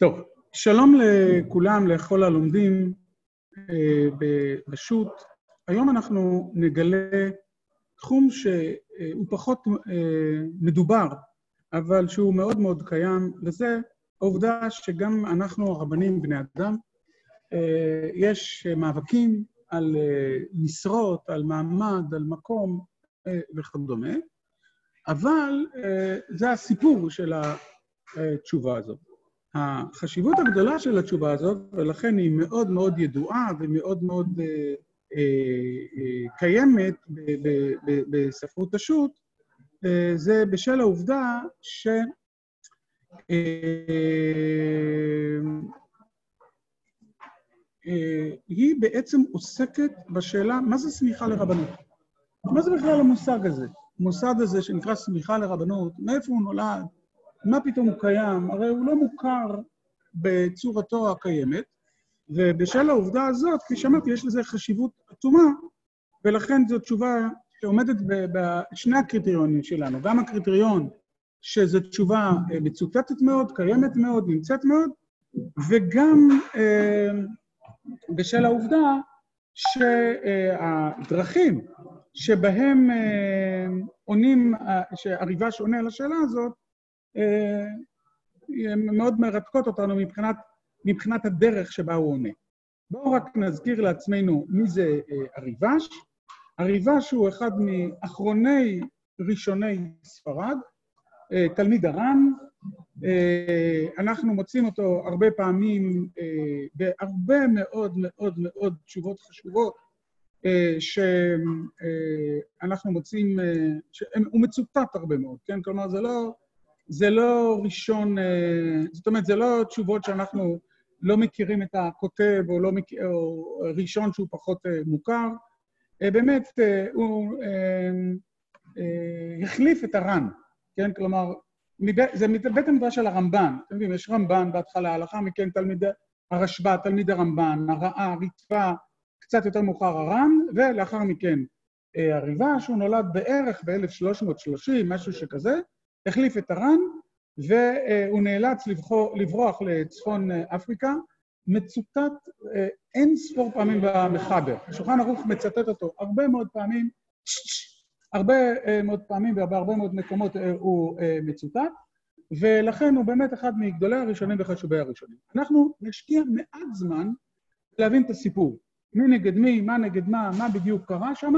טוב, שלום לכולם, לכל הלומדים בשו"ת. היום אנחנו נגלה תחום שהוא פחות מדובר, אבל שהוא מאוד מאוד קיים, וזה העובדה שגם אנחנו, הרבנים, בני אדם, יש מאבקים על משרות, על מעמד, על מקום וכדומה, אבל זה הסיפור של התשובה הזאת. החשיבות הגדולה של התשובה הזאת, ולכן היא מאוד מאוד ידועה ומאוד מאוד קיימת בספרות השו"ת, זה בשל העובדה שהיא בעצם עוסקת בשאלה מה זה סמיכה לרבנות. מה זה בכלל המושג הזה? המושג הזה שנקרא סמיכה לרבנות, מאיפה הוא נולד? מה פתאום הוא קיים? הרי הוא לא מוכר בצורתו הקיימת, ובשל העובדה הזאת, כפי שאמרתי, יש לזה חשיבות עצומה, ולכן זו תשובה שעומדת בשני הקריטריונים שלנו, גם הקריטריון שזו תשובה מצוטטת מאוד, קיימת מאוד, נמצאת מאוד, וגם בשל העובדה שהדרכים שבהם עונים, שהריב"ש עונה על השאלה הזאת, הן מאוד מרתקות אותנו מבחינת, מבחינת הדרך שבה הוא עונה. בואו רק נזכיר לעצמנו מי זה הריב"ש. הריב"ש הוא אחד מאחרוני ראשוני ספרד, תלמיד הר"ן. אנחנו מוצאים אותו הרבה פעמים בהרבה מאוד מאוד מאוד תשובות חשובות שאנחנו מוצאים, הוא מצוטט הרבה מאוד, כן? כלומר, זה לא... זה לא ראשון, זאת אומרת, זה לא תשובות שאנחנו לא מכירים את הכותב, או, לא מכיר, או ראשון שהוא פחות מוכר. באמת, הוא החליף את הר"ן, כן? כלומר, זה מבית המדרש של הרמב"ן. אתם יודעים, יש רמב"ן בהתחלה, לאחר מכן תלמיד הרשב"א, תלמיד הרמב"ן, הרעה, הרצפה, קצת יותר מאוחר הר"ן, ולאחר מכן הריב"ש, שהוא נולד בערך ב-1330, משהו שכזה. החליף את הר"ן, והוא נאלץ לברוח לצפון אפריקה, מצוטט אין ספור פעמים במחבר. השולחן ערוך מצטט אותו הרבה מאוד פעמים, הרבה מאוד פעמים ובהרבה מאוד מקומות הוא מצוטט, ולכן הוא באמת אחד מגדולי הראשונים וחשובי הראשונים. אנחנו נשקיע מעט זמן להבין את הסיפור. מי נגד מי, מה נגד מה, מה בדיוק קרה שם,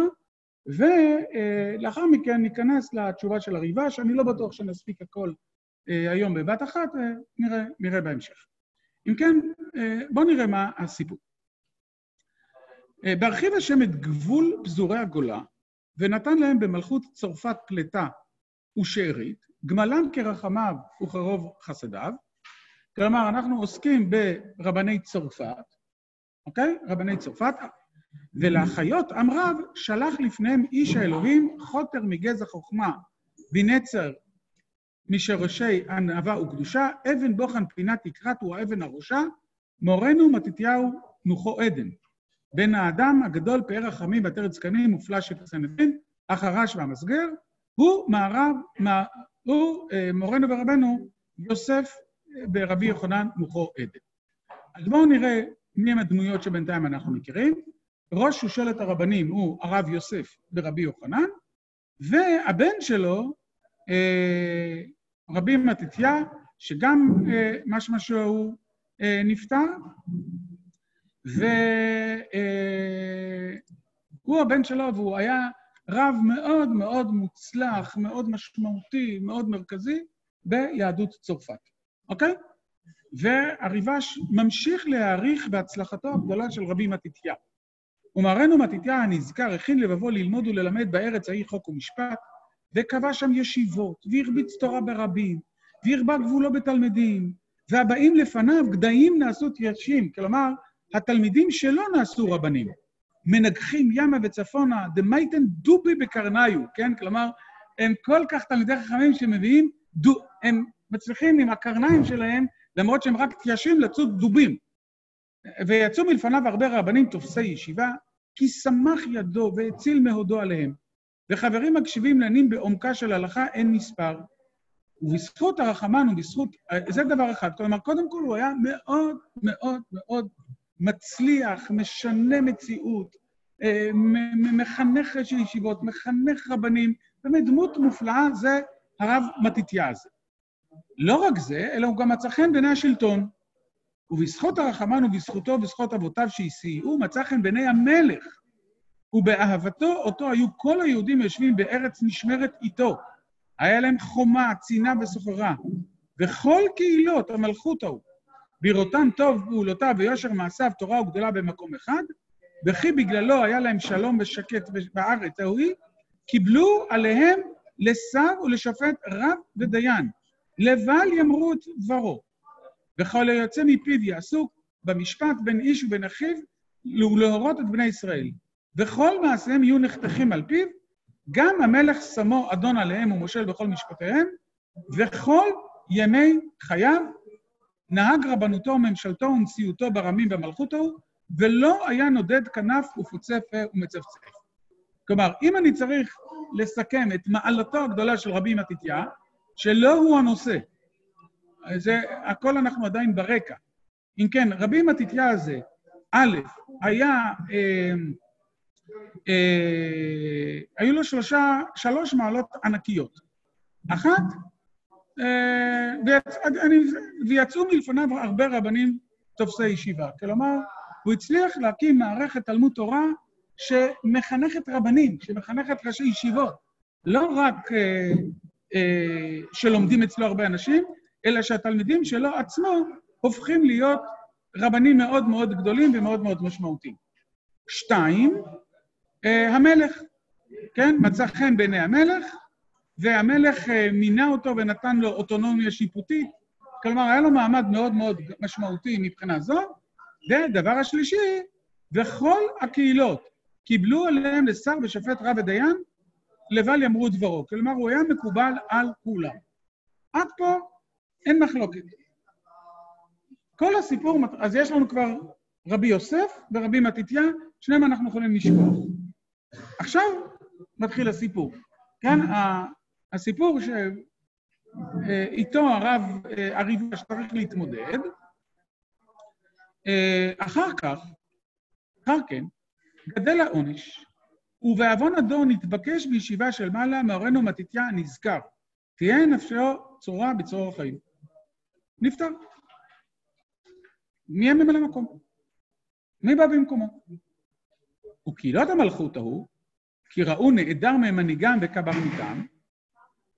ולאחר מכן ניכנס לתשובה של הריב"ש, אני לא בטוח שנספיק הכל היום בבת אחת, נראה, נראה בהמשך. אם כן, בואו נראה מה הסיפור. בהרחיב השם את גבול פזורי הגולה, ונתן להם במלכות צרפת פלטה ושארית, גמלם כרחמיו וכרוב חסדיו, כלומר, אנחנו עוסקים ברבני צרפת, אוקיי? רבני צרפת, ולאחיות עם רב שלח לפניהם איש האלוהים חוטר מגזע חוכמה בנצר משורשי ענווה וקדושה, אבן בוחן פינת תקרת הוא האבן הראשה, מורנו מתתיהו נוחו עדן. בן האדם הגדול פאר רחמים ועטרת זקנים מופלא שפסנתין, החרש והמסגר, הוא מערב, הוא מורנו ורבנו יוסף ברבי יוחנן נוחו עדן. אז בואו נראה מי הם הדמויות שבינתיים אנחנו מכירים. ראש שושלת הרבנים הוא הרב יוסף ברבי יוחנן, והבן שלו, רבי מתתיה, שגם משמע שהוא נפטר, והוא הבן שלו, והוא היה רב מאוד מאוד מוצלח, מאוד משמעותי, מאוד מרכזי ביהדות צרפת, אוקיי? והריב"ש ממשיך להעריך בהצלחתו הגדולה של רבי מתתיה. ומראנו מתתיה הנזכר הכין לבבו ללמוד וללמד בארץ ההיא חוק ומשפט, וקבע שם ישיבות, והרביץ תורה ברבים, והרבה גבולו בתלמידים, והבאים לפניו גדיים נעשו תיישים, כלומר, התלמידים שלו נעשו רבנים. מנגחים ימה וצפונה, דמייתן דובי בקרניו, כן? כלומר, הם כל כך תלמידי חכמים שמביאים, דו, הם מצליחים עם הקרניים שלהם, למרות שהם רק תיישים, לצוד דובים. ויצאו מלפניו הרבה רבנים תופסי ישיבה, כי שמח ידו והציל מהודו עליהם. וחברים מקשיבים לענים בעומקה של הלכה אין מספר. ובזכות הרחמן ובזכות... זה דבר אחד. כלומר, קודם כל הוא היה מאוד מאוד מאוד מצליח, משנה מציאות, אה, מחנך ראשי ישיבות, מחנך רבנים, באמת דמות מופלאה, זה הרב מתתיה הזה. לא רק זה, אלא הוא גם מצא חן בעיני השלטון. ובזכות הרחמן ובזכותו ובזכות אבותיו שהסייעו, מצא חן בעיני המלך. ובאהבתו אותו היו כל היהודים יושבים בארץ נשמרת איתו. היה להם חומה, צינה וסוחרה. וכל קהילות המלכות ההוא, בראותם טוב פעולותיו ויושר מעשיו, תורה וגדולה במקום אחד, וכי בגללו היה להם שלום ושקט בארץ ההיא, קיבלו עליהם לשר ולשופט רב ודיין, לבל יאמרו את דברו. וכל היוצא מפיו יעשו במשפט בין איש ובין אחיו, ולהורות את בני ישראל. וכל מעשיהם יהיו נחתכים על פיו, גם המלך שמו אדון עליהם ומושל בכל משפטיהם, וכל ימי חייו נהג רבנותו וממשלתו ונשיאותו ברמים במלכות ההוא, ולא היה נודד כנף ופוצה פה ומצפצף. כלומר, אם אני צריך לסכם את מעלתו הגדולה של רבי מתתיה, שלא הוא הנושא, זה, הכל אנחנו עדיין ברקע. אם כן, רבי מתתיה הזה, א', היה, אה, אה, היו לו שלושה, שלוש מעלות ענקיות. אחת, אה, ויצ, ויצאו מלפניו הרבה רבנים תופסי ישיבה. כלומר, הוא הצליח להקים מערכת תלמוד תורה שמחנכת רבנים, שמחנכת ראשי ישיבות. לא רק אה, אה, שלומדים אצלו הרבה אנשים, אלא שהתלמידים שלו עצמו הופכים להיות רבנים מאוד מאוד גדולים ומאוד מאוד משמעותיים. שתיים, אה, המלך, כן? מצא חן בעיני המלך, והמלך אה, מינה אותו ונתן לו אוטונומיה שיפוטית, כלומר, היה לו מעמד מאוד מאוד משמעותי מבחינה זו. ודבר השלישי, וכל הקהילות קיבלו עליהם לשר ושופט רב ודיין, לבל יאמרו דברו. כלומר, הוא היה מקובל על כולם. עד פה אין מחלוקת. כל הסיפור, אז יש לנו כבר רבי יוסף ורבי מתתיה, שניהם אנחנו יכולים לשכוח. עכשיו מתחיל הסיפור. כאן הסיפור שאיתו הרב הריבה שצריך להתמודד, אחר כך, אחר כן, גדל העונש, ובעוון הדור נתבקש בישיבה של מעלה מאורנו מתתיה הנזכר, תהיה נפשו צורה בצרור החיים. נפטר. מי ממלא מקום? מי בא במקומו? וקהילות המלכות ההוא, כי ראו נעדר ממנהיגם וקברניתם,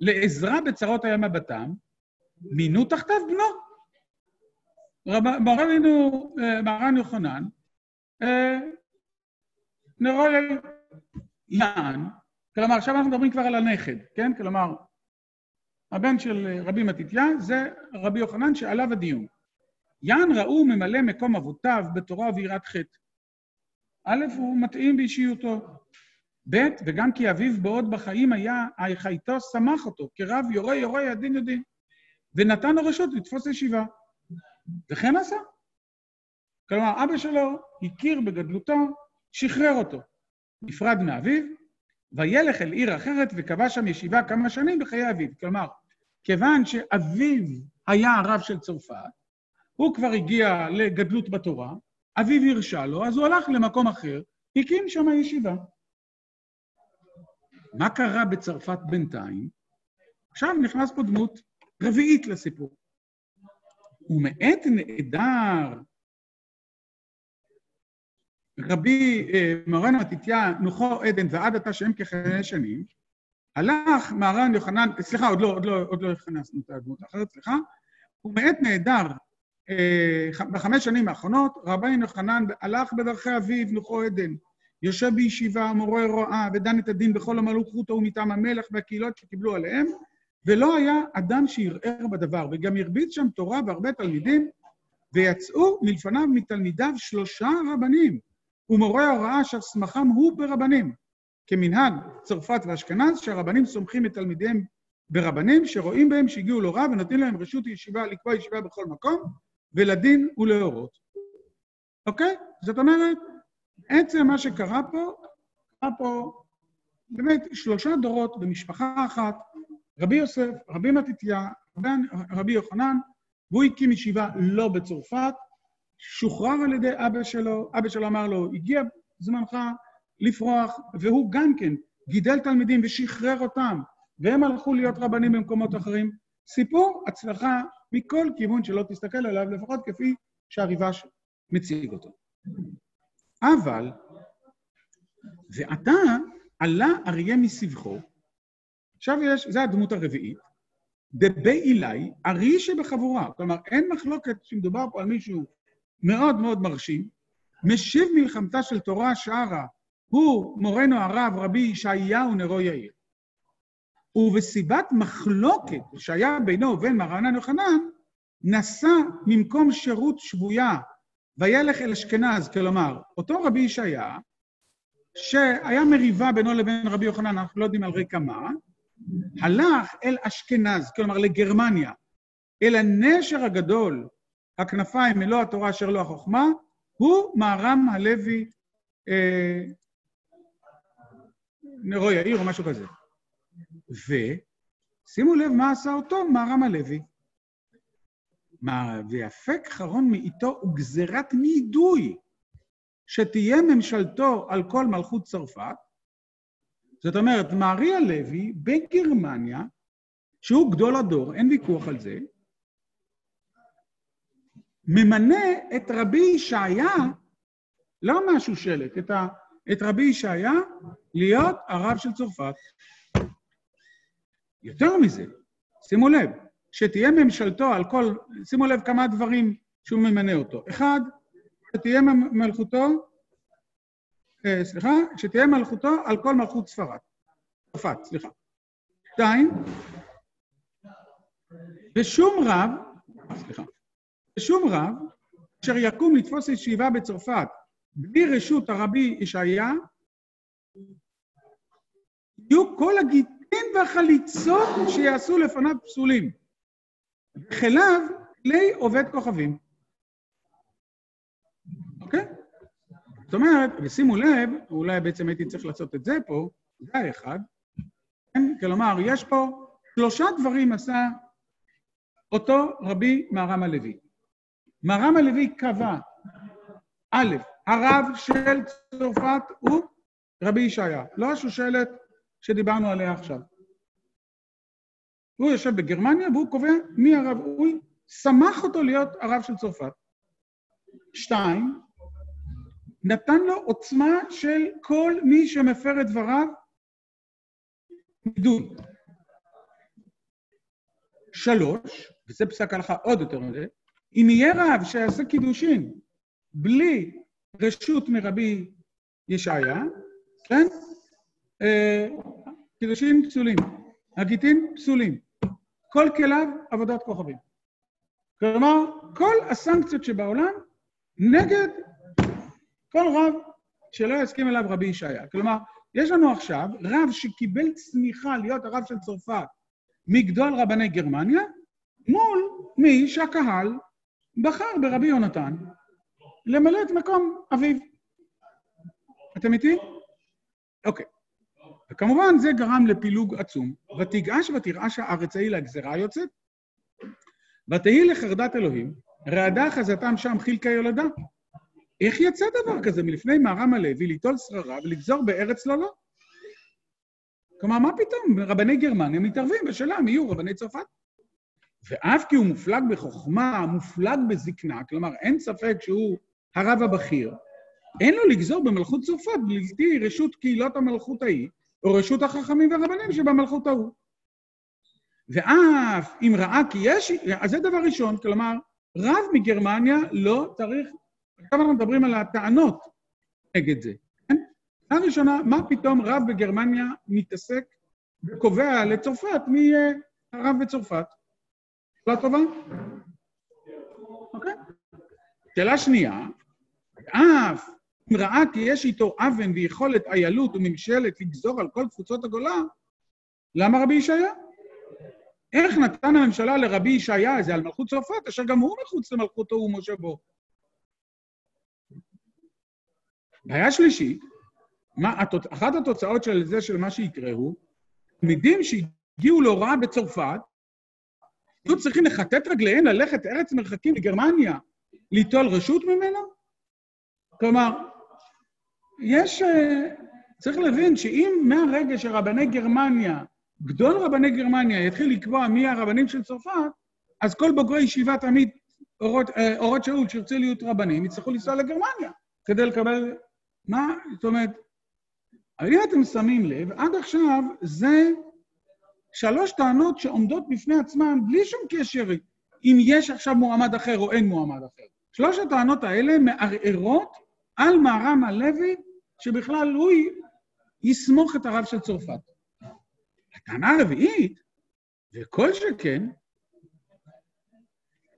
לעזרה בצרות היה מבטם, מינו תחתיו בנו. מרנו, אה, מרן יוחנן, אה, נראה יען, כלומר, עכשיו אנחנו מדברים כבר על הנכד, כן? כלומר, הבן של רבי מתתיה זה רבי יוחנן שעליו הדיון. יען ראו ממלא מקום אבותיו בתורה וביראת חטא. א', הוא מתאים באישיותו. ב', וגם כי אביו בעוד בחיים היה, חייתו שמח אותו, כרב יורה יורה ידין יודין, ונתן לו רשות לתפוס ישיבה. וכן עשה. כלומר, אבא שלו הכיר בגדלותו, שחרר אותו. נפרד מאביו, וילך אל עיר אחרת וקבע שם ישיבה כמה שנים בחיי אביו. כלומר, כיוון שאביו היה הרב של צרפת, הוא כבר הגיע לגדלות בתורה, אביו הרשה לו, אז הוא הלך למקום אחר, הקים שם ישיבה. מה קרה בצרפת בינתיים? עכשיו נכנס פה דמות רביעית לסיפור. ומעת נעדר רבי אה, מרן מתתיה נוחו עדן ועד עתה שהם כחמש שנים, הלך מרן יוחנן, סליחה, עוד לא, עוד לא, עוד לא הכנסנו את הדמות האחרת, סליחה, ומעת נעדר אה, בחמש שנים האחרונות, רבי יוחנן הלך בדרכי אביו, נוחו עדן, יושב בישיבה, מורה רואה, ודן את הדין בכל המלוכות ההוא מטעם המלך והקהילות שקיבלו עליהם, ולא היה אדם שערער בדבר, וגם הרביץ שם תורה והרבה תלמידים, ויצאו מלפניו מתלמידיו שלושה רבנים, ומורה ההוראה אשר סמכם הוא ברבנים, כמנהג צרפת ואשכנז, שהרבנים סומכים את תלמידיהם ברבנים, שרואים בהם שהגיעו לו רב ונותנים להם רשות ישיבה לקבוע ישיבה בכל מקום, ולדין ולהורות. אוקיי? זאת אומרת, עצם מה שקרה פה, קרה פה באמת שלושה דורות במשפחה אחת, רבי יוסף, רבי מתתיה רבי יוחנן, והוא הקים ישיבה לא בצרפת, שוחרר על ידי אבא שלו, אבא שלו אמר לו, הגיע זמנך לפרוח, והוא גם כן גידל תלמידים ושחרר אותם, והם הלכו להיות רבנים במקומות אחרים. סיפור הצלחה מכל כיוון שלא תסתכל עליו, לפחות כפי שהריבש מציג אותו. אבל, ועתה עלה אריה מסבכו, עכשיו יש, זו הדמות הרביעית, דבי אילי, ארי שבחבורה. כלומר, אין מחלוקת שמדובר פה על מישהו מאוד מאוד מרשים, משיב מלחמתה של תורה שערה, הוא מורנו הרב רבי ישעיהו נרו יאיר. ובסיבת מחלוקת שהיה בינו ובין מרנן יוחנן, נסע ממקום שירות שבויה וילך אל אשכנז, כלומר, אותו רבי ישעיה, שהיה מריבה בינו לבין רבי יוחנן, אנחנו לא יודעים על רקע מה, הלך אל אשכנז, כלומר לגרמניה, אל הנשר הגדול, הכנפיים מלוא התורה אשר לא החוכמה, הוא מהר"ם הלוי אה, נרו יאיר או משהו כזה. ושימו לב מה עשה אותו מהר"ם הלוי. ויפק חרון מאיתו וגזירת נידוי, שתהיה ממשלתו על כל מלכות צרפת. זאת אומרת, מארי הלוי בגרמניה, שהוא גדול הדור, אין ויכוח על זה, ממנה את רבי ישעיה, לא מהשושלת, את, ה, את רבי ישעיה להיות הרב של צרפת. יותר מזה, שימו לב, שתהיה ממשלתו על כל, שימו לב כמה דברים שהוא ממנה אותו. אחד, שתהיה מלכותו, אה, סליחה, שתהיה מלכותו על כל מלכות ספרד. צרפת, סליחה. שתיים, ושום רב, סליחה, ושום רב, אשר יקום לתפוס ישיבה בצרפת בלי רשות הרבי ישעיה, יהיו כל הגיטין והחליצות שיעשו לפניו פסולים. וכליו כלי עובד כוכבים. אוקיי? זאת אומרת, ושימו לב, אולי בעצם הייתי צריך לעשות את זה פה, זה האחד, כן? כלומר, יש פה שלושה דברים עשה אותו רבי מהר"ם הלוי. מהר"ם הלוי קבע, א', הרב של צרפת הוא רבי ישעיה, לא השושלת שדיברנו עליה עכשיו. הוא יושב בגרמניה והוא קובע מי הרב, הוא שמח אותו להיות הרב של צרפת. שתיים, נתן לו עוצמה של כל מי שמפר את דבריו מדון. שלוש, וזה פסק הלכה עוד יותר מזה, אם יהיה רב שיעשה קידושין בלי רשות מרבי ישעיה, כן? אה, קידושין פסולים, הגיטין פסולים. כל כליו עבודת כוכבים. כלומר, כל הסנקציות שבעולם נגד כל רב שלא יסכים אליו רבי ישעיה. כלומר, יש לנו עכשיו רב שקיבל צמיחה להיות הרב של צרפת מגדול רבני גרמניה, מול מי שהקהל בחר ברבי יונתן למלא את מקום אביו. אתם איתי? אוקיי. וכמובן זה גרם לפילוג עצום. ותגעש ותרעש הארץ ההיא לגזרה היוצאת, ותהי לחרדת אלוהים, רעדה חזתם שם חילקה יולדה. איך יצא דבר כזה מלפני מהר"ם הלוי ליטול שררה ולגזור בארץ לא לא? כלומר, מה פתאום? רבני גרמניה מתערבים בשאלה מי יהיו רבני צרפת. ואף כי הוא מופלג בחוכמה, מופלג בזקנה, כלומר, אין ספק שהוא הרב הבכיר, אין לו לגזור במלכות צרפת בלתי רשות קהילות המלכות ההיא, או רשות החכמים והרבנים שבמלכות ההוא. ואף אם ראה כי יש, אז זה דבר ראשון, כלומר, רב מגרמניה לא צריך, עכשיו אנחנו מדברים על הטענות נגד זה, כן? פעם ראשונה, מה פתאום רב בגרמניה מתעסק וקובע לצרפת מי יהיה הרב בצרפת? שאלה טובה? אוקיי. שאלה שנייה, אף אם ראה כי יש איתו אבן ויכולת איילות וממשלת לגזור על כל קבוצות הגולה, למה רבי ישעיה? איך נתן הממשלה לרבי ישעיה זה על מלכות צרפת, אשר גם הוא מחוץ למלכותו ומושבו? בעיה שלישית, מה, אחת התוצאות של זה, של מה שיקרה הוא, תלמידים שהגיעו להוראה בצרפת, היו צריכים לכתת רגליהם ללכת ארץ מרחקים לגרמניה, ליטול רשות ממנו? כלומר, יש... אה, צריך להבין שאם מהרגע שרבני גרמניה, גדול רבני גרמניה, יתחיל לקבוע מי הרבנים של צרפת, אז כל בוגרי ישיבת עמית אורות, אה, אורות שאול שירצו להיות רבנים, יצטרכו לנסוע לגרמניה כדי לקבל... מה? זאת אומרת, אבל אם אתם שמים לב, עד עכשיו זה שלוש טענות שעומדות בפני עצמן בלי שום קשר אם יש עכשיו מועמד אחר או אין מועמד אחר. שלוש הטענות האלה מערערות על מהר"ם הלוי, שבכלל הוא יסמוך את הרב של צרפת. הטענה הרביעית, וכל שכן,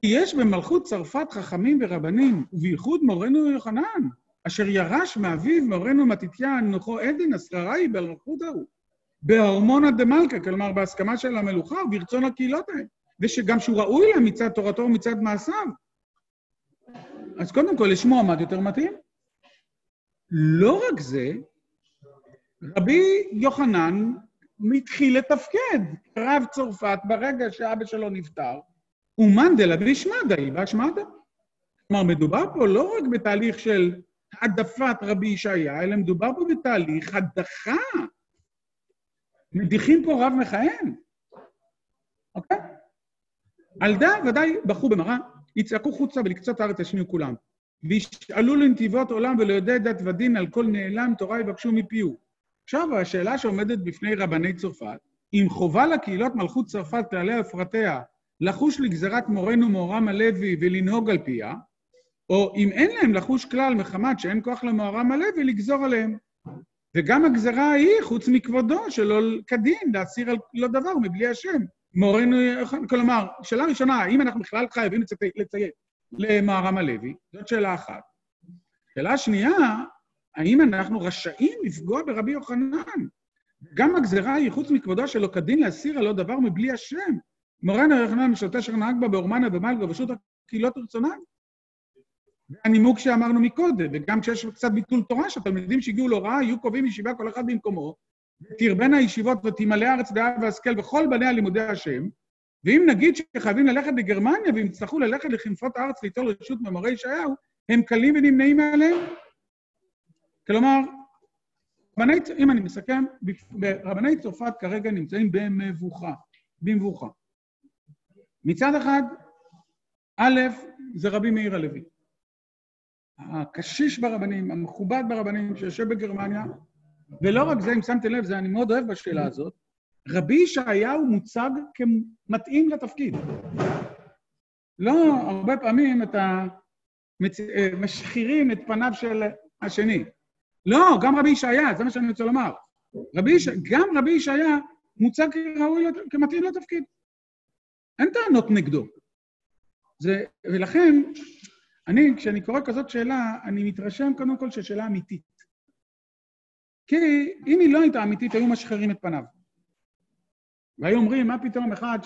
יש במלכות צרפת חכמים ורבנים, ובייחוד מורנו יוחנן, אשר ירש מאביו מורנו מתתיה נוחו עדן, השררה היא במלכות ההוא. בהורמונה דמלכה, כלומר בהסכמה של המלוכה וברצון הקהילות האלה, ושגם שהוא ראוי לה מצד תורתו ומצד מעשיו. אז קודם כל, יש מועמד יותר מתאים. לא רק זה, רבי יוחנן מתחיל לתפקד. רב צרפת, ברגע שאבא שלו נפטר, אומן דלה בישמדה, ילבש מדה. כלומר, מדובר פה לא רק בתהליך של העדפת רבי ישעיה, אלא מדובר פה בתהליך הדחה. מדיחים פה רב מכהן, אוקיי? על דה ודאי בכו במראה, יצעקו חוצה ולקצות הארץ ישמיעו כולם. וישאלו לנתיבות עולם ולא דת ודין על כל נעלם תורה יבקשו מפיהו. עכשיו, השאלה שעומדת בפני רבני צרפת, אם חובה לקהילות מלכות צרפת כללי הפרטיה לחוש לגזירת מורנו מורם הלוי ולנהוג על פיה, או אם אין להם לחוש כלל מחמת שאין כוח למורם הלוי לגזור עליהם. וגם הגזרה ההיא, חוץ מכבודו, שלא כדין, להסיר על לא דבר מבלי השם. מורנו, כלומר, שאלה ראשונה, האם אנחנו בכלל חייבים לציית למהר"ם הלוי? זאת שאלה אחת. שאלה שנייה, האם אנחנו רשאים לפגוע ברבי יוחנן? גם הגזרה היא חוץ מכבודו שלא כדין להסיר על לא דבר מבלי השם. מורנו יוחנן משלטה אשר נהג בה באורמנה במלגה ופשוט הקהילות רצונן. הנימוק שאמרנו מקודם, וגם כשיש קצת ביטול תורה, שהתלמידים שהגיעו להוראה יהיו קובעים ישיבה כל אחד במקומו, תרבנה הישיבות ותמלא הארץ דעה והשכל וכל בניה לימודי השם, ואם נגיד שחייבים ללכת לגרמניה והם יצטרכו ללכת לכנפות הארץ ליטול רשות ממורי ישעיהו, הם קלים ונמנעים מעליהם. כלומר, רבני, אם אני מסכם, רבני צרפת כרגע נמצאים במבוכה, במבוכה. מצד אחד, א', זה רבי מאיר הלוי. הקשיש ברבנים, המכובד ברבנים שיושב בגרמניה, ולא רק זה, אם שמתם לב, זה אני מאוד אוהב בשאלה הזאת, רבי ישעיהו מוצג כמתאים לתפקיד. לא הרבה פעמים את ה... משחירים את פניו של השני. לא, גם רבי ישעיה, זה מה שאני רוצה לומר. רבי יש... גם רבי ישעיה מוצג כראוי, כמתאים לתפקיד. אין טענות נגדו. זה, ולכן, אני, כשאני קורא כזאת שאלה, אני מתרשם קודם כל ששאלה אמיתית. כי אם היא לא הייתה אמיתית, היו משחררים את פניו. והיו אומרים, מה פתאום אחד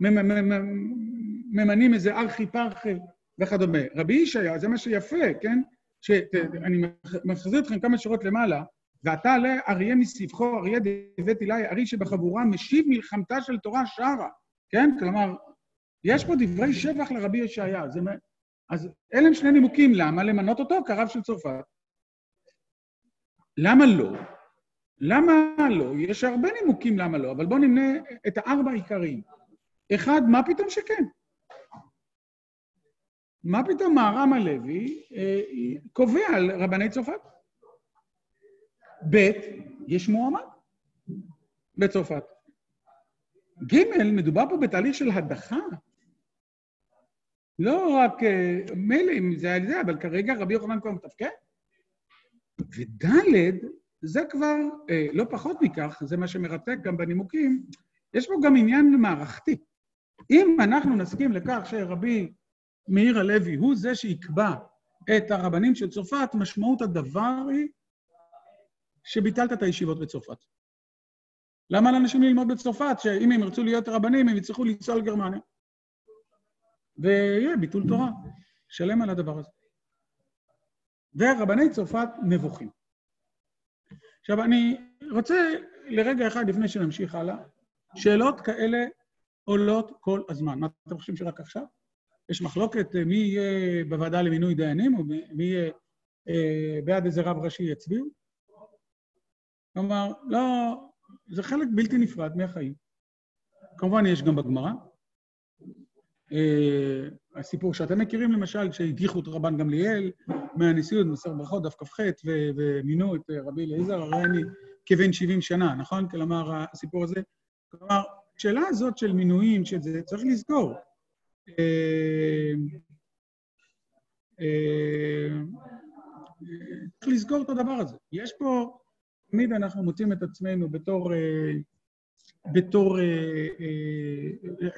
שממנים איזה ארכי פרחי וכדומה. רבי ישעיה, זה מה שיפה, כן? שאני מחזיר אתכם כמה שורות למעלה, ועתה עלה אריה מסבכו, אריה דבית אלי, ארי שבחבורה, משיב מלחמתה של תורה שרה, כן? כלומר, יש פה דברי שבח לרבי ישעיה. אז אלה הם שני נימוקים, למה למנות אותו כרב של צרפת? למה לא? למה לא? יש הרבה נימוקים למה לא, אבל בואו נמנה את הארבע העיקריים. אחד, מה פתאום שכן? מה פתאום מהר"ם הלוי אה, קובע על רבני צרפת? ב', יש מועמד בצרפת. ג', מדובר פה בתהליך של הדחה. לא רק, אה, מילא אם זה על זה, אבל כרגע רבי יוחנן כבר מתפקד. וד', זה כבר, אה, לא פחות מכך, זה מה שמרתק גם בנימוקים, יש פה גם עניין מערכתי. אם אנחנו נסכים לכך שרבי מאיר הלוי הוא זה שיקבע את הרבנים של צרפת, משמעות הדבר היא שביטלת את הישיבות בצרפת. למה לאנשים ללמוד בצרפת, שאם הם ירצו להיות רבנים, הם יצטרכו לנסוע לגרמניה? ויהיה ביטול תורה, שלם על הדבר הזה. ורבני צרפת נבוכים. עכשיו, אני רוצה לרגע אחד, לפני שנמשיך הלאה, שאלות כאלה עולות כל הזמן. מה אתם חושבים שרק עכשיו? יש מחלוקת מי יהיה בוועדה למינוי דיינים, או מי יהיה אה, בעד איזה רב ראשי יצביעו? כלומר, לא, זה חלק בלתי נפרד מהחיים. כמובן, יש גם בגמרא. אה, הסיפור שאתם מכירים, למשל, שהדיחו את רבן גמליאל מהנשיאות, מסר ברכות, דף כ"ח, ומינו את רבי אליעזר, הרי אני כבן 70 שנה, נכון? כלומר, הסיפור הזה. כלומר, השאלה הזאת של מינויים, שזה, צריך לזכור. אה, אה, צריך לזכור את הדבר הזה. יש פה, תמיד אנחנו מוצאים את עצמנו בתור, בתור,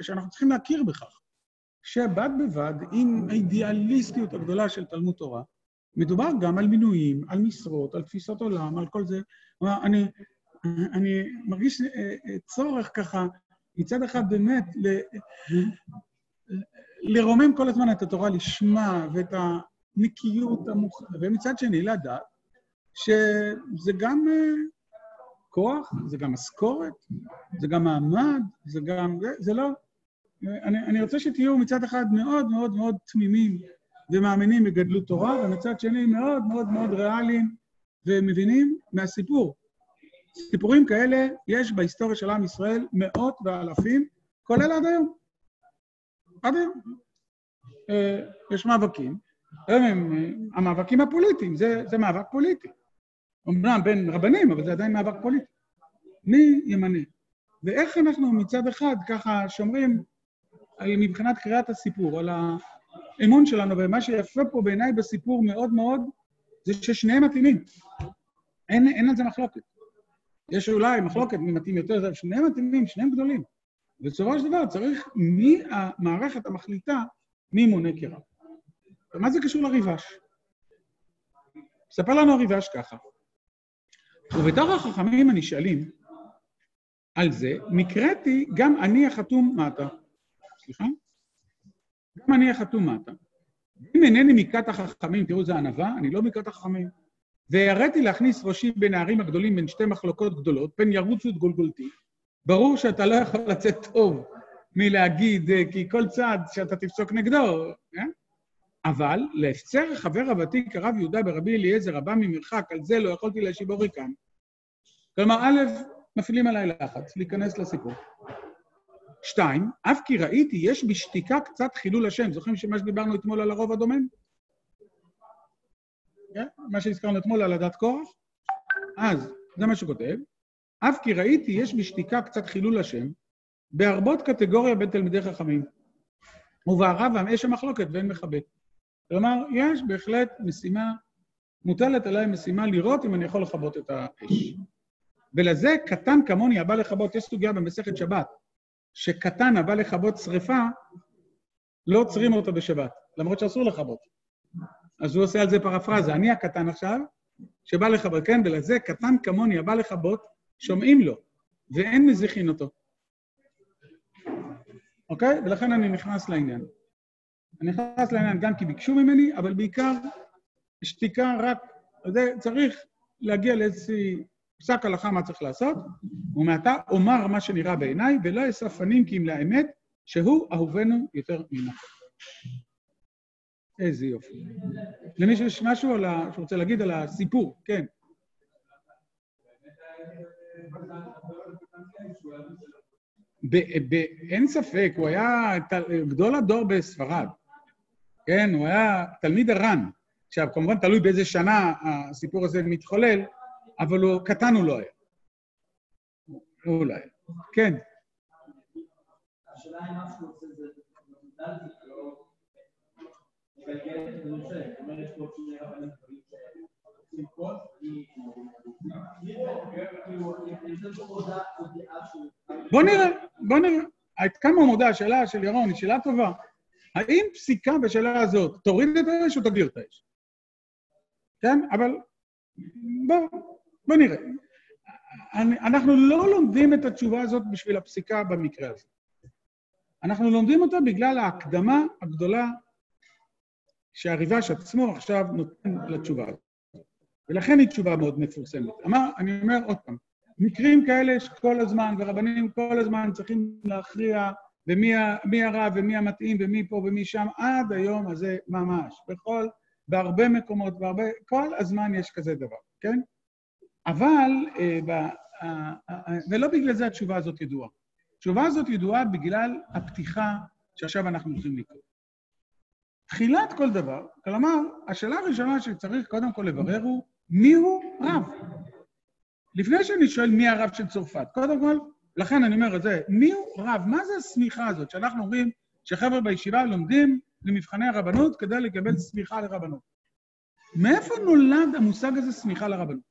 שאנחנו צריכים להכיר בכך. שבד בבד עם האידיאליסטיות הגדולה של תלמוד תורה, מדובר גם על מינויים, על משרות, על תפיסות עולם, על כל זה. אני, אני מרגיש אה, אה, צורך ככה, מצד אחד באמת, ל, לרומם כל הזמן את התורה לשמה ואת הנקיות המוכרת, ומצד שני לדעת שזה גם אה, כוח, זה גם משכורת, זה גם מעמד, זה גם... זה לא... אני, אני רוצה שתהיו מצד אחד מאוד מאוד מאוד תמימים ומאמינים בגדלות תורה, ומצד שני מאוד מאוד מאוד ריאליים ומבינים מהסיפור. סיפורים כאלה יש בהיסטוריה של עם ישראל מאות ואלפים, כולל עד היום. עד היום. אה, יש מאבקים, הם, הם המאבקים הפוליטיים, זה, זה מאבק פוליטי. אמנם בין רבנים, אבל זה עדיין מאבק פוליטי. מי ימנה? ואיך אנחנו מצד אחד ככה שומרים מבחינת קריאת הסיפור, על האמון שלנו, ומה שיפה פה בעיניי בסיפור מאוד מאוד, זה ששניהם מתאימים. אין, אין על זה מחלוקת. יש אולי מחלוקת מי מתאים יותר, אבל שניהם מתאימים, שניהם גדולים. בסופו של דבר צריך מי המערכת המחליטה מי מונה כרב. ומה זה קשור לריבש? מספר לנו הריבש ככה. ובתוך החכמים הנשאלים על זה, נקראתי גם אני החתום מטה. סליחה? גם אני החתום מטה. אם אינני מכת החכמים, תראו, זה ענווה, אני לא מכת החכמים. והראיתי להכניס ראשי בין הערים הגדולים בין שתי מחלוקות גדולות, פן ירוצו את גולגולתי. ברור שאתה לא יכול לצאת טוב מלהגיד, אה, כי כל צעד שאתה תפסוק נגדו, כן? אבל להפצר חבר הוותיק הרב יהודה ברבי אליעזר הבא ממרחק, על זה לא יכולתי להשיבו ריקם. כלומר, א', מפעילים עליי לחץ להיכנס לסיפור. שתיים, אף כי ראיתי, יש בשתיקה קצת חילול השם. זוכרים שמה שדיברנו אתמול על הרוב הדומם? כן? מה שהזכרנו אתמול על הדת קורח? אז, זה מה שכותב. אף כי ראיתי, יש בשתיקה קצת חילול השם, בהרבות קטגוריה בין תלמידי חכמים. ובערב יש שם מחלוקת ואין מכבד. כלומר, יש בהחלט משימה, מוטלת עליי משימה לראות אם אני יכול לכבות את האש. ולזה קטן כמוני הבא לכבות, יש סוגיה במסכת שבת, שקטן הבא לכבות שריפה, לא עוצרים אותו בשבת, למרות שאסור לכבות. אז הוא עושה על זה פרפרזה, אני הקטן עכשיו, שבא לכבות, כן, ולזה קטן כמוני הבא לכבות, שומעים לו, ואין מזיחין אותו. אוקיי? ולכן אני נכנס לעניין. אני נכנס לעניין גם כי ביקשו ממני, אבל בעיקר שתיקה רק, זה צריך להגיע לאיזושהי פסק הלכה מה צריך לעשות, ומעתה אומר מה שנראה בעיניי, ולא אסף פנים כי אם לאמת, שהוא אהובנו יותר ממנו. איזה יופי. למישהו יש משהו ה... שרוצה להגיד על הסיפור? כן. אין ספק, הוא היה גדול הדור בספרד. כן, הוא היה תלמיד הר"ן. עכשיו, כמובן תלוי באיזה שנה הסיפור הזה מתחולל, אבל הוא קטן הוא לא היה. הוא לא היה. כן. בוא נראה, בוא נראה. עד כמה מודע, השאלה של ירון היא שאלה טובה. האם פסיקה בשאלה הזאת תוריד את האש או תגביר את האש? כן, אבל בוא, בוא נראה. אנחנו לא לומדים את התשובה הזאת בשביל הפסיקה במקרה הזה. אנחנו לומדים אותה בגלל ההקדמה הגדולה שהריבש עצמו עכשיו נותן לתשובה הזאת. ולכן היא תשובה מאוד מפורסמת. אמר, אני אומר עוד פעם, מקרים כאלה שכל הזמן, ורבנים כל הזמן צריכים להכריע ומי הרב ומי המתאים ומי פה ומי שם, עד היום הזה ממש. בכל, בהרבה מקומות, בהרבה, כל הזמן יש כזה דבר, כן? אבל, אה, אה, אה, ולא בגלל זה התשובה הזאת ידועה. התשובה הזאת ידועה בגלל הפתיחה שעכשיו אנחנו הולכים לקרוא. תחילת כל דבר, כלומר, השאלה הראשונה שצריך קודם כל לברר הוא, מיהו רב? לפני שאני שואל מי הרב של צרפת, קודם כל, לכן אני אומר את זה, מיהו רב? מה זה הסמיכה הזאת שאנחנו אומרים שחבר'ה בישיבה לומדים למבחני הרבנות כדי לקבל סמיכה לרבנות? מאיפה נולד המושג הזה סמיכה לרבנות?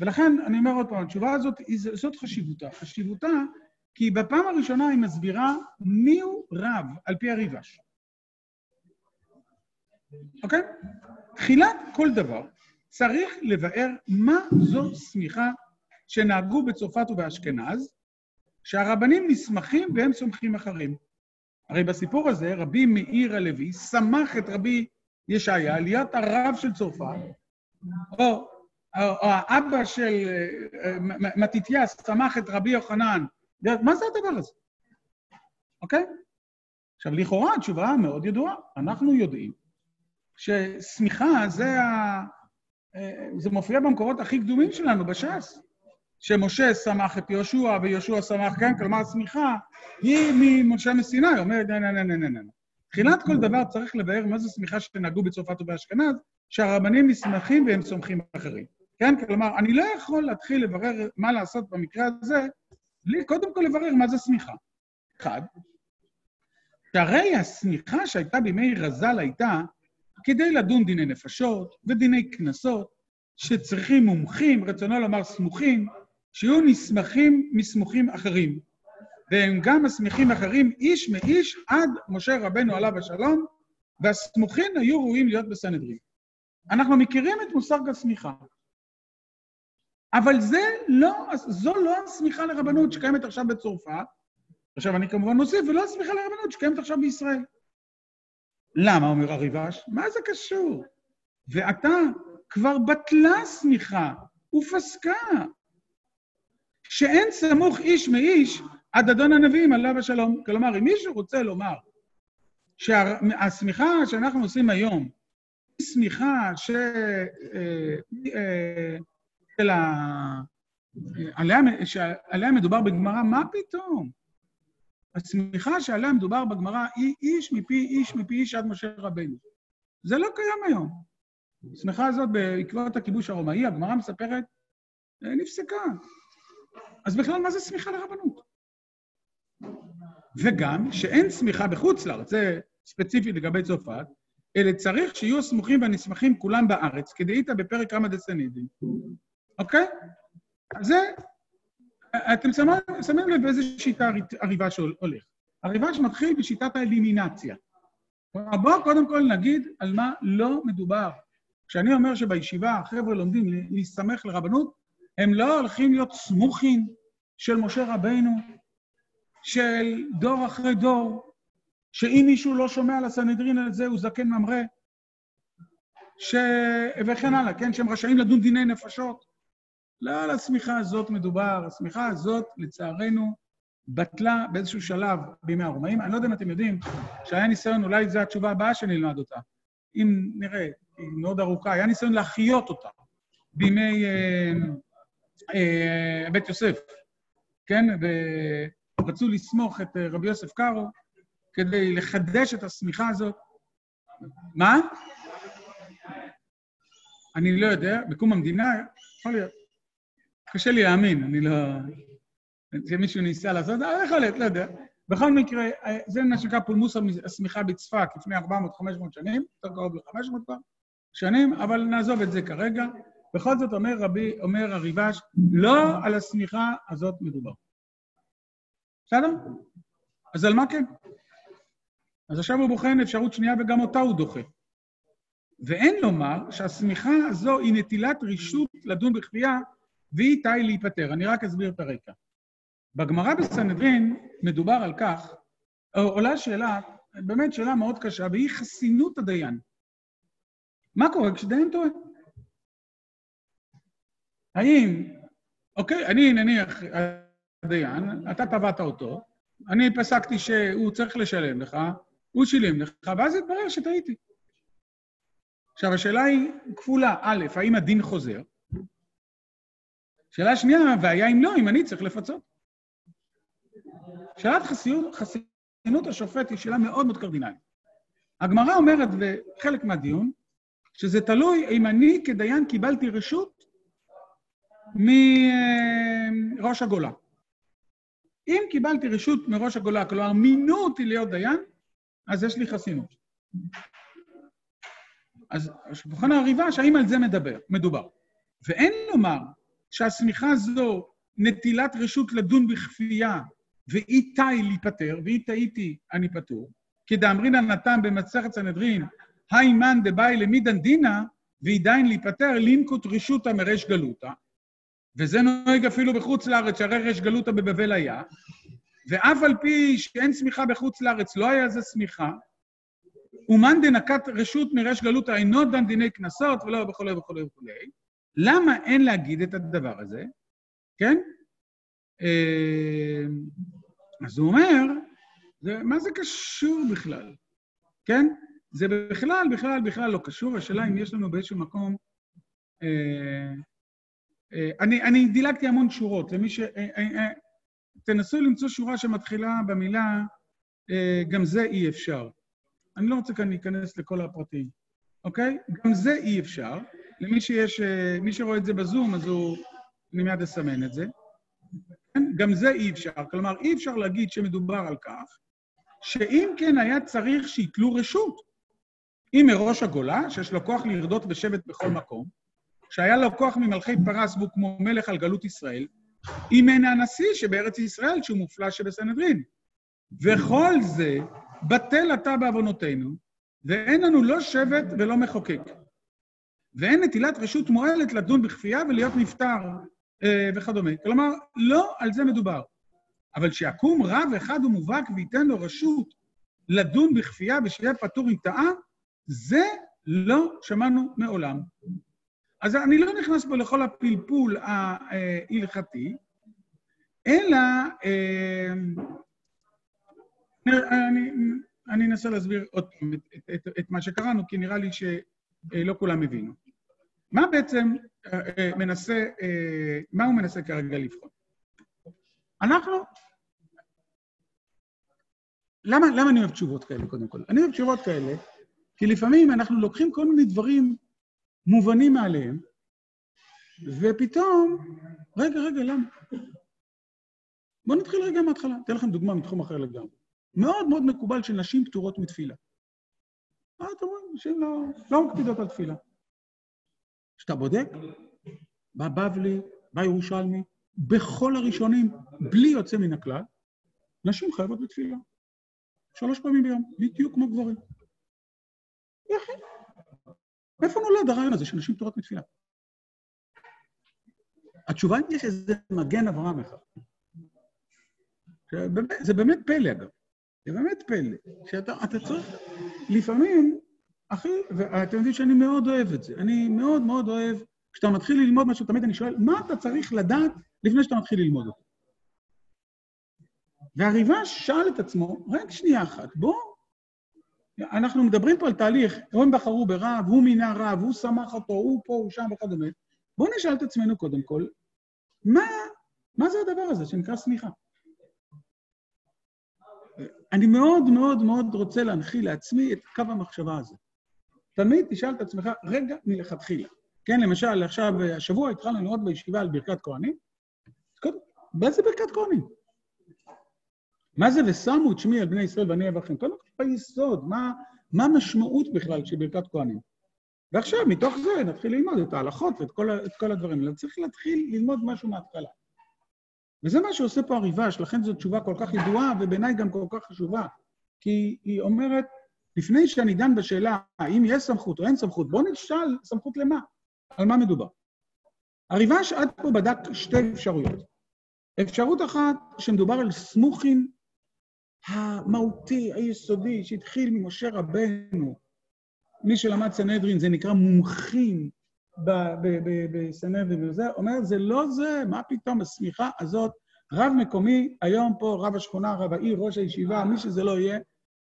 ולכן אני אומר עוד פעם, התשובה הזאת, זאת חשיבותה. חשיבותה כי בפעם הראשונה היא מסבירה מיהו רב על פי הריבש. אוקיי? תחילת כל דבר צריך לבאר מה זו סמיכה שנהגו בצרפת ובאשכנז, שהרבנים נסמכים והם סומכים אחרים. הרי בסיפור הזה רבי מאיר הלוי סמך את רבי ישעיה להיות הרב של צרפת, או, או, האבא של אה, מתתיה סמך את רבי יוחנן מה זה הדבר הזה? אוקיי? עכשיו, לכאורה התשובה מאוד ידועה. אנחנו יודעים ששמיכה זה ה... אה, זה מופיע במקורות הכי קדומים שלנו בש"ס, שמשה שמח את יהושע ויהושע שמח, כן? כלומר, השמיכה היא ממשה מסיני, אומרת, נה, נה, נה, נה, נה, נה. תחילת כל דבר צריך לבאר מה זו שמיכה שנהגו בצרפת ובאשכנז, שהרבנים נסמכים והם סומכים אחרים. כן? כלומר, אני לא יכול להתחיל לברר מה לעשות במקרה הזה בלי קודם כל לברר מה זה שמיכה. אחד, שהרי השמיכה שהייתה בימי רז"ל הייתה כדי לדון דיני נפשות ודיני קנסות, שצריכים מומחים, רצונו לומר סמוכים, שיהיו נסמכים מסמוכים אחרים. והם גם מסמיכים אחרים איש מאיש עד משה רבנו עליו השלום, והסמוכים היו ראויים להיות בסנהדרין. אנחנו מכירים את מושג הסמיכה. אבל זה לא, זו לא הסמיכה לרבנות שקיימת עכשיו בצרפת, עכשיו אני כמובן מוסיף, ולא הסמיכה לרבנות שקיימת עכשיו בישראל. למה, אומר הריבש? מה זה קשור? ועתה כבר בטלה סמיכה ופסקה, שאין סמוך איש מאיש עד אדון הנביאים עליו השלום. כלומר, אם מישהו רוצה לומר שהסמיכה שאנחנו עושים היום היא סמיכה ש... אה, אה, של ה... עליה, שעליה מדובר בגמרא, מה פתאום? השמיכה שעליה מדובר בגמרא היא איש מפי איש מפי איש עד משה רבנו. זה לא קיים היום. השמיכה הזאת בעקבות הכיבוש הרומאי, הגמרא מספרת, אה, נפסקה. אז בכלל, מה זה שמיכה לרבנות? וגם שאין שמיכה בחוץ לארץ, זה ספציפית לגבי צרפת, אלא צריך שיהיו הסמוכים והנסמכים כולם בארץ, כדאיתא בפרק רמא דסנידין. אוקיי? זה, אתם שמים לב באיזה שיטה הריבש הולך. הריבש מתחיל בשיטת האלימינציה. בואו קודם כל נגיד על מה לא מדובר. כשאני אומר שבישיבה החבר'ה לומדים להסתמך לרבנות, הם לא הולכים להיות סמוכים של משה רבינו, של דור אחרי דור, שאם מישהו לא שומע על הסנהדרין על זה, הוא זקן ממרא, ש... וכן הלאה, כן? שהם רשאים לדון דיני נפשות. לא על השמיכה הזאת מדובר, השמיכה הזאת, לצערנו, בטלה באיזשהו שלב בימי הרומאים. אני לא יודע אם אתם יודעים שהיה ניסיון, אולי זו התשובה הבאה שנלמד אותה, אם נראה, היא מאוד ארוכה, היה ניסיון להחיות אותה בימי אה, אה, בית יוסף, כן? ורצו לסמוך את אה, רבי יוסף קארו כדי לחדש את השמיכה הזאת. מה? אני לא יודע, בקום המדינה, יכול להיות. קשה לי להאמין, אני לא... שמישהו ניסה לעשות, אבל יכול להיות, לא יודע. בכל מקרה, זה מה שנקרא פולמוס השמיכה בצפת לפני 400-500 שנים, יותר קרוב ל-500 כבר שנים, אבל נעזוב את זה כרגע. בכל זאת אומר רבי, אומר הריבש, לא על השמיכה הזאת מדובר. בסדר? אז על מה כן? אז עכשיו הוא בוחן אפשרות שנייה וגם אותה הוא דוחה. ואין לומר שהשמיכה הזו היא נטילת רשות לדון בכפייה והיא תאי להיפטר. אני רק אסביר את הרקע. בגמרא בסנהדרין מדובר על כך, עולה שאלה, באמת שאלה מאוד קשה, והיא חסינות הדיין. מה קורה כשדיין טועה? האם, אוקיי, אני נניח, הדיין, אתה תבעת אותו, אני פסקתי שהוא צריך לשלם לך, הוא שילם לך, ואז התברר שטעיתי. עכשיו, השאלה היא כפולה. א', האם הדין חוזר? שאלה שנייה, והיה אם לא, אם אני צריך לפצות. שאלת חסינות, חסינות השופט היא שאלה מאוד מאוד קרדינלית. הגמרא אומרת, וחלק מהדיון, שזה תלוי אם אני כדיין קיבלתי רשות מראש הגולה. אם קיבלתי רשות מראש הגולה, כלומר מינו אותי להיות דיין, אז יש לי חסינות. אז שולחן הריבש, האם על זה מדבר, מדובר? ואין לומר שהשמיכה הזו נטילת רשות לדון בכפייה ואי תאי להיפטר, ואי טעיתי אני פטור, כדאמרינן נתן במסכת סנהדרין, היי מאן דבאי למידן דינא, ועדיין להיפטר לינקוט רשותא מריש גלותא, וזה נוהג אפילו בחוץ לארץ, שהרי ריש גלותא בבבל היה, ואף על פי שאין סמיכה בחוץ לארץ, לא היה זה סמיכה, ומאן דנקת רשות מריש גלותא אינו דן דיני קנסות, ולא וכולי וכולי וכולי. למה אין להגיד את הדבר הזה? כן? אה, אז הוא אומר, זה, מה זה קשור בכלל? כן? זה בכלל, בכלל, בכלל לא קשור. השאלה אם יש לנו באיזשהו מקום... אה, אה, אני, אני דילגתי המון שורות. למי ש... תנסו למצוא שורה שמתחילה במילה, גם זה אי אפשר. אני לא רוצה כאן להיכנס לכל הפרטים, אוקיי? גם זה אי אפשר. למי שיש, אה, מי שרואה את זה בזום, אז הוא... אני מיד אסמן את זה. כן? גם זה אי אפשר. כלומר, אי אפשר להגיד שמדובר על כך שאם כן היה צריך שיתלו רשות. אם מראש הגולה, שיש לו כוח לרדות בשבט בכל מקום, שהיה לו כוח ממלכי פרס והוא כמו מלך על גלות ישראל, אם אין הנשיא שבארץ ישראל, שהוא מופלא שבסנהדרין. וכל זה בטל אתה בעוונותינו, ואין לנו לא שבט ולא מחוקק. ואין נטילת רשות מועלת לדון בכפייה ולהיות נפטר אה, וכדומה. כלומר, לא על זה מדובר. אבל שיקום רב אחד ומובהק וייתן לו רשות לדון בכפייה ושיהיה פטור עם טעה, זה לא שמענו מעולם. אז אני לא נכנס פה לכל הפלפול ההלכתי, אלא אה, אני, אני אנסה להסביר עוד פעם את, את, את, את מה שקראנו, כי נראה לי שלא כולם הבינו. מה בעצם אה, מנסה, אה, מה הוא מנסה כרגע לבחון? אנחנו... למה, למה אני אוהב תשובות כאלה, קודם כל? אני אוהב תשובות כאלה, כי לפעמים אנחנו לוקחים כל מיני דברים מובנים מעליהם, ופתאום, רגע, רגע, למה? בואו נתחיל רגע מההתחלה. אתן לכם דוגמה מתחום אחר לגמרי. מאוד מאוד מקובל שנשים פטורות מתפילה. מה אתם אומרים? נשים לא, לא מקפידות על תפילה. כשאתה בודק, בבבלי, בירושלמי, בכל הראשונים, בלי יוצא מן הכלל, נשים חייבות בתפילה. שלוש פעמים ביום, בדיוק כמו גברים. יחי. איפה נולד הרעיון הזה שנשים פטורות מתפילה? התשובה היא שזה מגן אברהם אחד. זה באמת פלא, אגב. זה באמת פלא. שאתה צריך, לפעמים, אחי, ואתם יודעים שאני מאוד אוהב את זה. אני מאוד מאוד אוהב, כשאתה מתחיל ללמוד משהו, תמיד אני שואל, מה אתה צריך לדעת לפני שאתה מתחיל ללמוד אותו? והריבש שאל את עצמו, רק שנייה אחת, בוא, אנחנו מדברים פה על תהליך, הם בחרו ברב, הוא מינה רב, הוא שמח אותו, הוא פה, הוא שם וכדומה. בואו נשאל את עצמנו קודם כל, מה, מה זה הדבר הזה שנקרא סמיכה? אני מאוד מאוד מאוד רוצה להנחיל לעצמי את קו המחשבה הזה. תמיד תשאל את עצמך, רגע מלכתחילה. כן, למשל, עכשיו, השבוע התחלנו לראות בישיבה על ברכת כהנים. באיזה ברכת כהנים? מה זה ושמו את שמי על בני ישראל ואני אבכם? קודם כל ביסוד, מה, מה המשמעות בכלל של ברכת כהנים? ועכשיו, מתוך זה נתחיל ללמוד את ההלכות ואת כל, את כל הדברים האלה. צריך להתחיל ללמוד משהו מההתחלה. וזה מה שעושה פה הריבש, לכן זו תשובה כל כך ידועה, ובעיניי גם כל כך חשובה. כי היא אומרת, לפני שאני דן בשאלה האם יש סמכות או אין סמכות, בואו נשאל סמכות למה, על מה מדובר. הריבש עד פה בדק שתי אפשרויות. אפשרות אחת, שמדובר על סמוכים המהותי, היסודי, שהתחיל ממשה רבנו. מי שלמד סנהדרין, זה נקרא מומחים בסנהדרין וזה, אומר, זה לא זה, מה פתאום, השמיכה הזאת רב מקומי, היום פה רב השכונה, רב העיר, ראש הישיבה, מי שזה לא יהיה,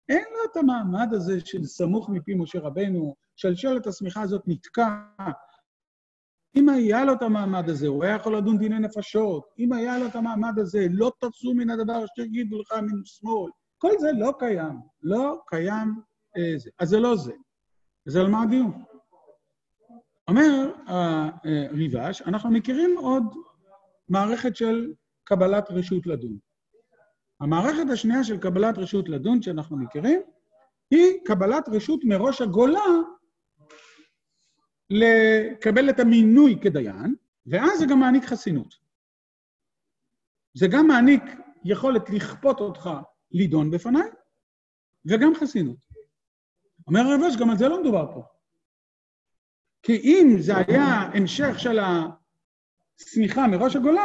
אין לו את המעמד הזה של סמוך מפי משה רבנו, שלשלת השמיכה הזאת נתקע. אם היה לו את המעמד הזה, הוא היה יכול לדון דיני נפשות. אם היה לו את המעמד הזה, לא תצאו מן הדבר שיגידו לך מן שמאל. כל זה לא קיים, לא קיים אה, זה. אז זה לא זה. זה על מה הדיון. אומר הריבש, אנחנו מכירים עוד מערכת של קבלת רשות לדון. המערכת השנייה של קבלת רשות לדון שאנחנו מכירים, היא קבלת רשות מראש הגולה לקבל את המינוי כדיין, ואז זה גם מעניק חסינות. זה גם מעניק יכולת לכפות אותך לידון בפניי, וגם חסינות. אומר הרבש, גם על זה לא מדובר פה. כי אם זה היה המשך של השמיכה מראש הגולה,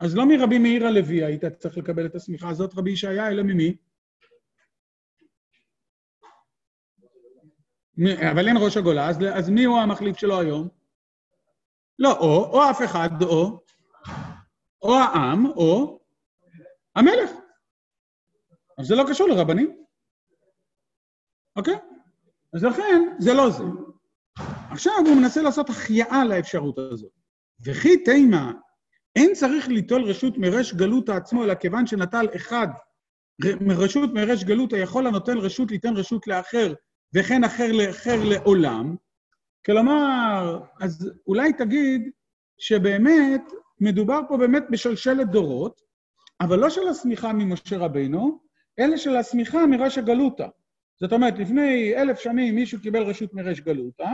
אז לא מרבי מאיר הלוי היית צריך לקבל את השמיכה הזאת, רבי ישעיה, אלא ממי? אבל אין ראש הגולה, אז, אז מי הוא המחליף שלו היום? לא או, או אף אחד, או, או העם, או המלך. אז זה לא קשור לרבנים. אוקיי? אז לכן, זה לא זה. עכשיו הוא מנסה לעשות החייאה לאפשרות הזאת. וכי תימה, אין צריך ליטול רשות מרש גלותא עצמו, אלא כיוון שנטל אחד מרשות מרש גלותא, יכול הנוטל רשות ליתן רשות לאחר, וכן אחר לאחר לעולם. כלומר, אז אולי תגיד שבאמת מדובר פה באמת בשלשלת דורות, אבל לא של השמיכה ממשה רבינו, אלא של השמיכה מרש הגלותא. זאת אומרת, לפני אלף שנים מישהו קיבל רשות מרש גלותא,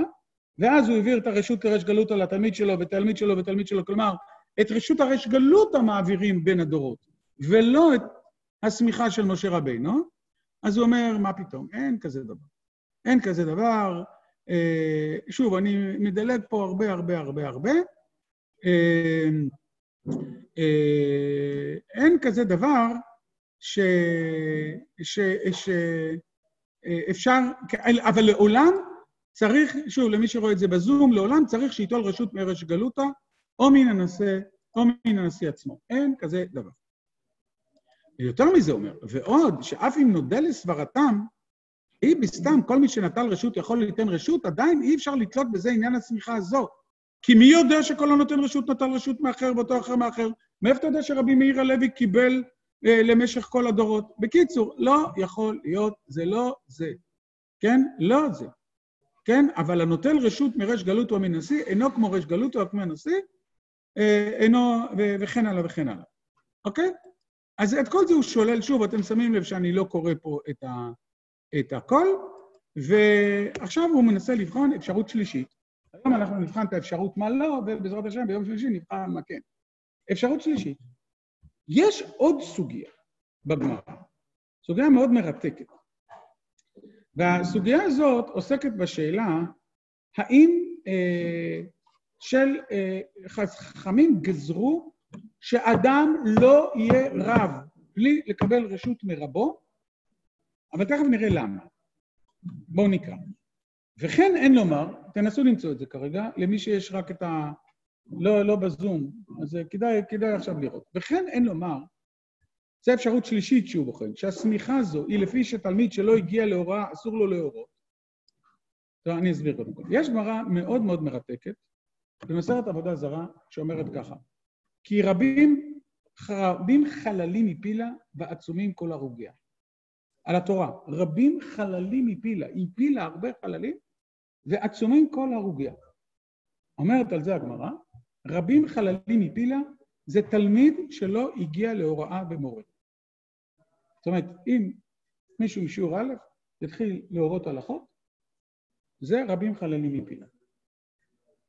ואז הוא העביר את הרשות לרש גלותא לתלמיד שלו, ותלמיד שלו ותלמיד שלו, כלומר, את רשות הרש גלותא מעבירים בין הדורות, ולא את השמיכה של משה רבינו, אז הוא אומר, מה פתאום, אין כזה דבר. אין כזה דבר. אה, שוב, אני מדלג פה הרבה הרבה הרבה הרבה. אה, אה, אין כזה דבר ש... ש... ש... אפשר, אבל לעולם צריך, שוב, למי שרואה את זה בזום, לעולם צריך שייטול רשות מרש גלותא, או מן הנשיא, או מן הנשיא עצמו. אין כזה דבר. יותר מזה אומר, ועוד, שאף אם נודה לסברתם, היא בסתם, כל מי שנטל רשות יכול ליתן רשות, עדיין אי אפשר לתלות בזה עניין הצמיחה הזו. כי מי יודע שכל הנותן רשות נטל רשות מאחר ואותו אחר מאחר? מאיפה אתה יודע שרבי מאיר הלוי קיבל אה, למשך כל הדורות? בקיצור, לא יכול להיות, זה לא זה. כן? לא זה. כן? אבל הנוטל רשות מרש גלות או מנשיא, אינו כמו רש גלות או כמו הנשיא, אינו, וכן הלאה וכן הלאה. אוקיי? אז את כל זה הוא שולל, שוב, אתם שמים לב שאני לא קורא פה את, ה, את הכל, ועכשיו הוא מנסה לבחון אפשרות שלישית. היום אנחנו נבחן את האפשרות מה לא, ובעזרת השם ביום שלישי נבחן מה כן. אפשרות שלישית. יש עוד סוגיה בגמרא, סוגיה מאוד מרתקת. והסוגיה הזאת עוסקת בשאלה האם אה, של אה, חכמים גזרו שאדם לא יהיה רב בלי לקבל רשות מרבו, אבל תכף נראה למה. בואו נקרא. וכן אין לומר, תנסו למצוא את זה כרגע, למי שיש רק את ה... לא, לא בזום, אז כדאי, כדאי עכשיו לראות. וכן אין לומר, זו אפשרות שלישית שהוא בוחן, שהשמיכה הזו היא לפי שתלמיד שלא הגיע להוראה, אסור לו להורות. טוב, אני אסביר קודם כל. יש גמרא מאוד מאוד מרתקת במסכת עבודה זרה שאומרת ככה: כי רבים, רבים חללים מפילה ועצומים כל הרוגיה. על התורה, רבים חללים מפילה, הפילה הרבה חללים ועצומים כל הרוגיה. אומרת על זה הגמרא, רבים חללים מפילה זה תלמיד שלא הגיע להוראה במורה. זאת אומרת, אם מישהו משיעור א' יתחיל להורות הלכות, זה רבים חללים מפילה.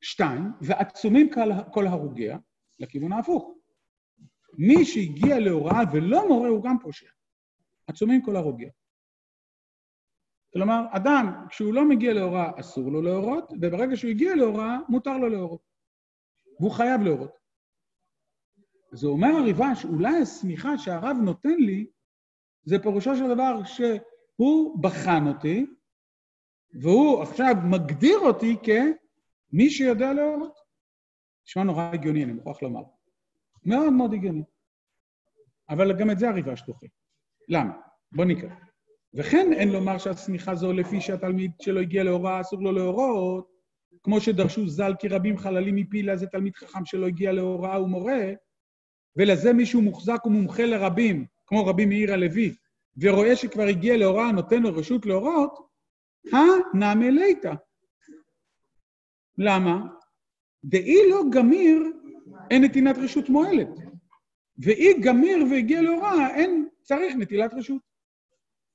שתיים, ועצומים כל הרוגיה, לכיוון ההפוך. מי שהגיע להוראה ולא מורה הוא גם פושע. עצומים כל הרוגיה. כלומר, אדם, כשהוא לא מגיע להוראה, אסור לו להורות, וברגע שהוא הגיע להוראה, מותר לו להורות. והוא חייב להורות. הוא אומר הריבש, אולי השמיכה שהרב נותן לי, זה פירושו של דבר שהוא בחן אותי, והוא עכשיו מגדיר אותי כמי שיודע להורות. נשמע נורא הגיוני, אני מוכרח לומר. מאוד מאוד הגיוני. אבל גם את זה הריבש דוחה. למה? בוא נקרא. וכן אין לומר שהשמיכה זו לפי שהתלמיד שלו הגיע להוראה, אסור לו להורות, כמו שדרשו ז"ל כי רבים חללים מפילה זה תלמיד חכם שלא הגיע להוראה ומורה, ולזה מישהו מוחזק ומומחה לרבים, כמו רבי מאיר הלוי, ורואה שכבר הגיע להוראה, נותן לו רשות להורות, הנמי ליתא. למה? דאי לא גמיר, אין נתינת רשות מועלת. ואי גמיר והגיע להוראה, אין צריך נטילת רשות.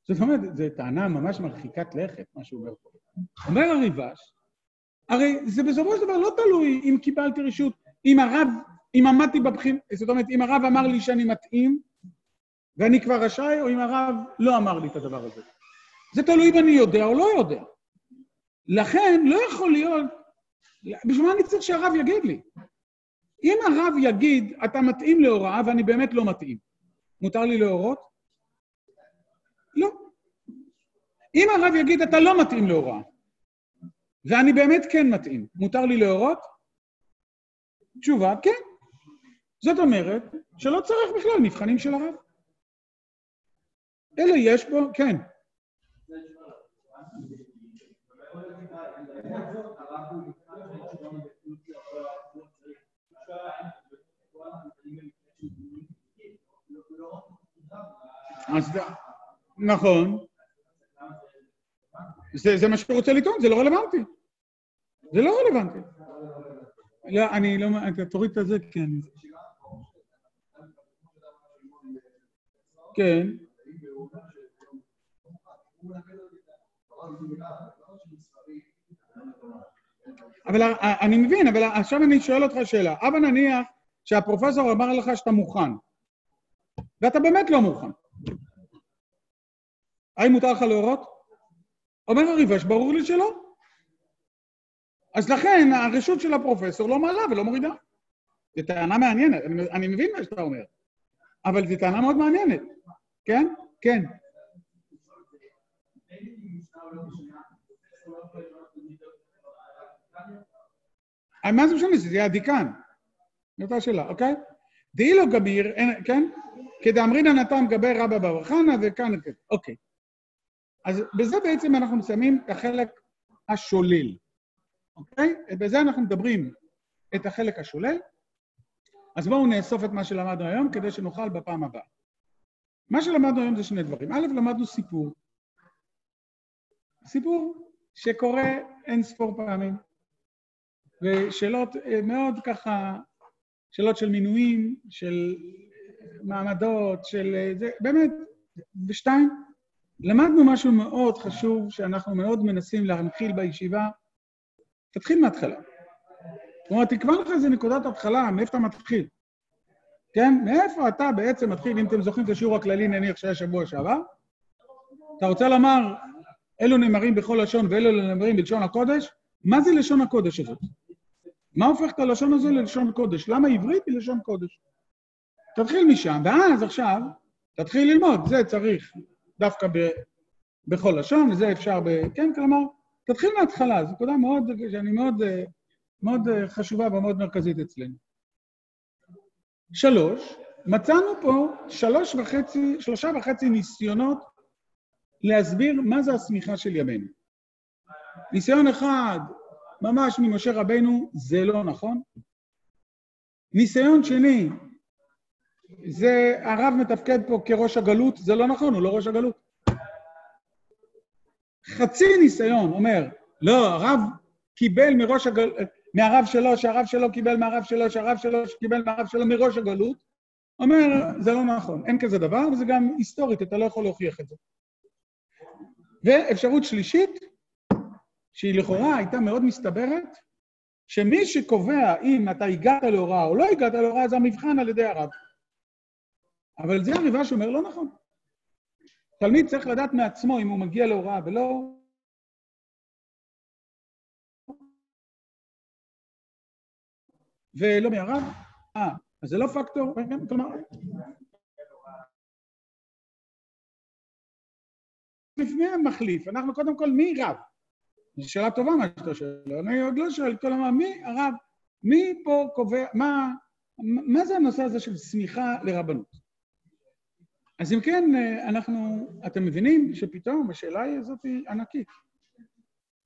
זאת אומרת, זו טענה ממש מרחיקת לכת, מה שהוא אומר פה. אומר הריבש, הרי זה בסופו של דבר לא תלוי אם קיבלתי רשות, אם הרב, אם עמדתי בבחין, זאת אומרת, אם הרב אמר לי שאני מתאים, ואני כבר רשאי, או אם הרב לא אמר לי את הדבר הזה. זה תלוי אם אני יודע או לא יודע. לכן, לא יכול להיות... בשביל מה אני צריך שהרב יגיד לי? אם הרב יגיד, אתה מתאים להוראה ואני באמת לא מתאים, מותר לי להורות? לא. אם הרב יגיד, אתה לא מתאים להוראה, ואני באמת כן מתאים, מותר לי להורות? תשובה, כן. זאת אומרת שלא צריך בכלל מבחנים של הרב. אלא יש בו, כן. אז נכון. זה, זה מה שאתה רוצה לטעון, זה לא רלוונטי. זה לא רלוונטי. לא, אני לא... אתה תוריד את זה, כן. כן. אבל אני מבין, אבל עכשיו אני שואל אותך שאלה. הבה נניח שהפרופסור אמר לך שאתה מוכן, ואתה באמת לא מוכן. האם מותר לך להורות? אומר הריבש, ברור לי שלא. אז לכן הרשות של הפרופסור לא מעלה ולא מורידה. זו טענה מעניינת, אני, אני מבין מה שאתה אומר, אבל זו טענה מאוד מעניינת, כן? כן. מה זה משנה? זה יהיה הדיקן. זו אותה שאלה, אוקיי? דאי לו גביר, כן? כדאמרינא נתן גבי רבא בר חנא וכאן, אוקיי. אז בזה בעצם אנחנו מסיימים את החלק השולל, אוקיי? בזה אנחנו מדברים את החלק השולל. אז בואו נאסוף את מה שלמדנו היום כדי שנוכל בפעם הבאה. מה שלמדנו היום זה שני דברים. א', למדנו סיפור. סיפור שקורה אין ספור פעמים, ושאלות אה, מאוד ככה, שאלות של מינויים, של מעמדות, של אה, זה, באמת, ושתיים, למדנו משהו מאוד חשוב שאנחנו מאוד מנסים להנחיל בישיבה, תתחיל מההתחלה. כלומר, תקבע לך איזה נקודת התחלה, מאיפה אתה מתחיל. כן? מאיפה אתה בעצם מתחיל, אם אתם זוכרים את השיעור הכללי, נניח שהיה שבוע שעבר? אתה רוצה לומר, אלו נאמרים בכל לשון ואלו נאמרים בלשון הקודש? מה זה לשון הקודש הזאת? מה הופך את הלשון הזה ללשון קודש? למה עברית היא לשון קודש? תתחיל משם, ואז עכשיו תתחיל ללמוד, זה צריך דווקא ב, בכל לשון, וזה אפשר ב... כן, כלומר, תתחיל מההתחלה, זו נקודה מאוד, שאני מאוד, מאוד חשובה ומאוד מרכזית אצלנו. שלוש, מצאנו פה שלוש וחצי, שלושה וחצי ניסיונות להסביר מה זה השמיכה של ימינו. ניסיון אחד, ממש ממשה רבנו, זה לא נכון. ניסיון שני, זה הרב מתפקד פה כראש הגלות, זה לא נכון, הוא לא ראש הגלות. חצי ניסיון אומר, לא, הרב קיבל מראש הגלות, מהרב שלו, שהרב שלו קיבל מהרב שלו, שהרב שלו קיבל מהרב שלו מראש הגלות, אומר, זה לא נכון, אין כזה דבר, וזה גם היסטורית, אתה לא יכול להוכיח את זה. ואפשרות שלישית, שהיא לכאורה הייתה מאוד מסתברת, שמי שקובע אם אתה הגעת להוראה או לא הגעת להוראה, זה המבחן על ידי הרב. אבל זה הריבה שאומר לא נכון. תלמיד צריך לדעת מעצמו אם הוא מגיע להוראה ולא... ולא מהרב? אה, אז זה לא פקטור? כלומר... לפני המחליף, אנחנו קודם כל, מי רב? זו שאלה טובה מה שאתה שואל, אני עוד לא שואל, כלומר, מי הרב? מי פה קובע, מה, מה זה הנושא הזה של סמיכה לרבנות? אז אם כן, אנחנו, אתם מבינים שפתאום השאלה הזאת היא ענקית.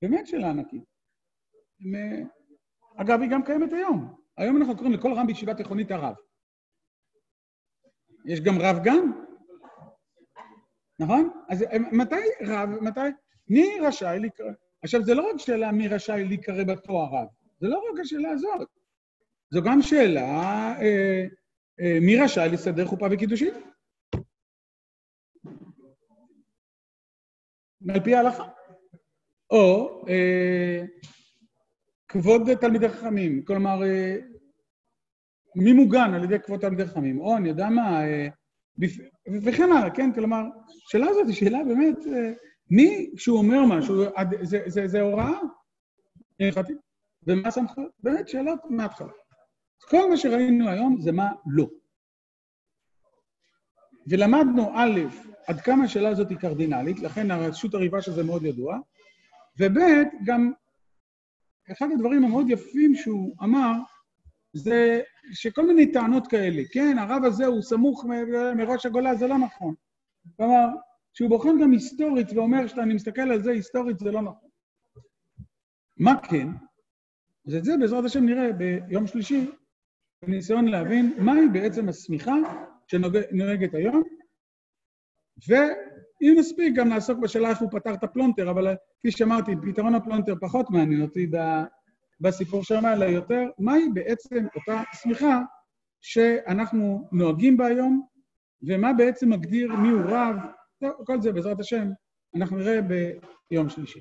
באמת שאלה ענקית. אגב, היא גם קיימת היום. היום אנחנו קוראים לכל רם בישיבה תיכונית הרב. יש גם רב גם? נכון? אז מתי רב, מתי... מי רשאי לקרוא? עכשיו, זה לא רק שאלה מי רשאי להיקרא בתואר רב, זה לא רק השאלה הזאת. זו גם שאלה אה, אה, מי רשאי לסדר חופה וקידושין. על פי ההלכה. או אה, כבוד תלמידי חכמים, כלומר, אה, מי מוגן על ידי כבוד תלמידי חכמים, או אני יודע מה, אה, וכן הלאה, כן? כלומר, השאלה הזאת היא שאלה באמת, אה, מי שהוא אומר משהו, זה, זה, זה הוראה הלכתית, ומה הסמכות? באמת שאלות מההתחלה. כל מה שראינו היום זה מה לא. ולמדנו א', עד כמה השאלה הזאת היא קרדינלית, לכן הרשות הריבה שזה מאוד ידוע, וב', גם אחד הדברים המאוד יפים שהוא אמר, זה שכל מיני טענות כאלה, כן, הרב הזה הוא סמוך מראש הגולה, זה לא נכון. כלומר, שהוא בוחן גם היסטורית ואומר שאני מסתכל על זה היסטורית, זה לא נכון. מה כן? אז את זה בעזרת השם נראה ביום שלישי, בניסיון להבין מהי בעצם הסמיכה שנוהגת היום, ואם נספיק גם נעסוק בשאלה איך הוא פתר את הפלונטר, אבל כפי שאמרתי, פתרון הפלונטר פחות מעניין אותי בסיפור שם, אלא יותר, מהי בעצם אותה סמיכה שאנחנו נוהגים בה היום, ומה בעצם מגדיר מיהו רב, כל זה בעזרת השם, אנחנו נראה ביום שלישי.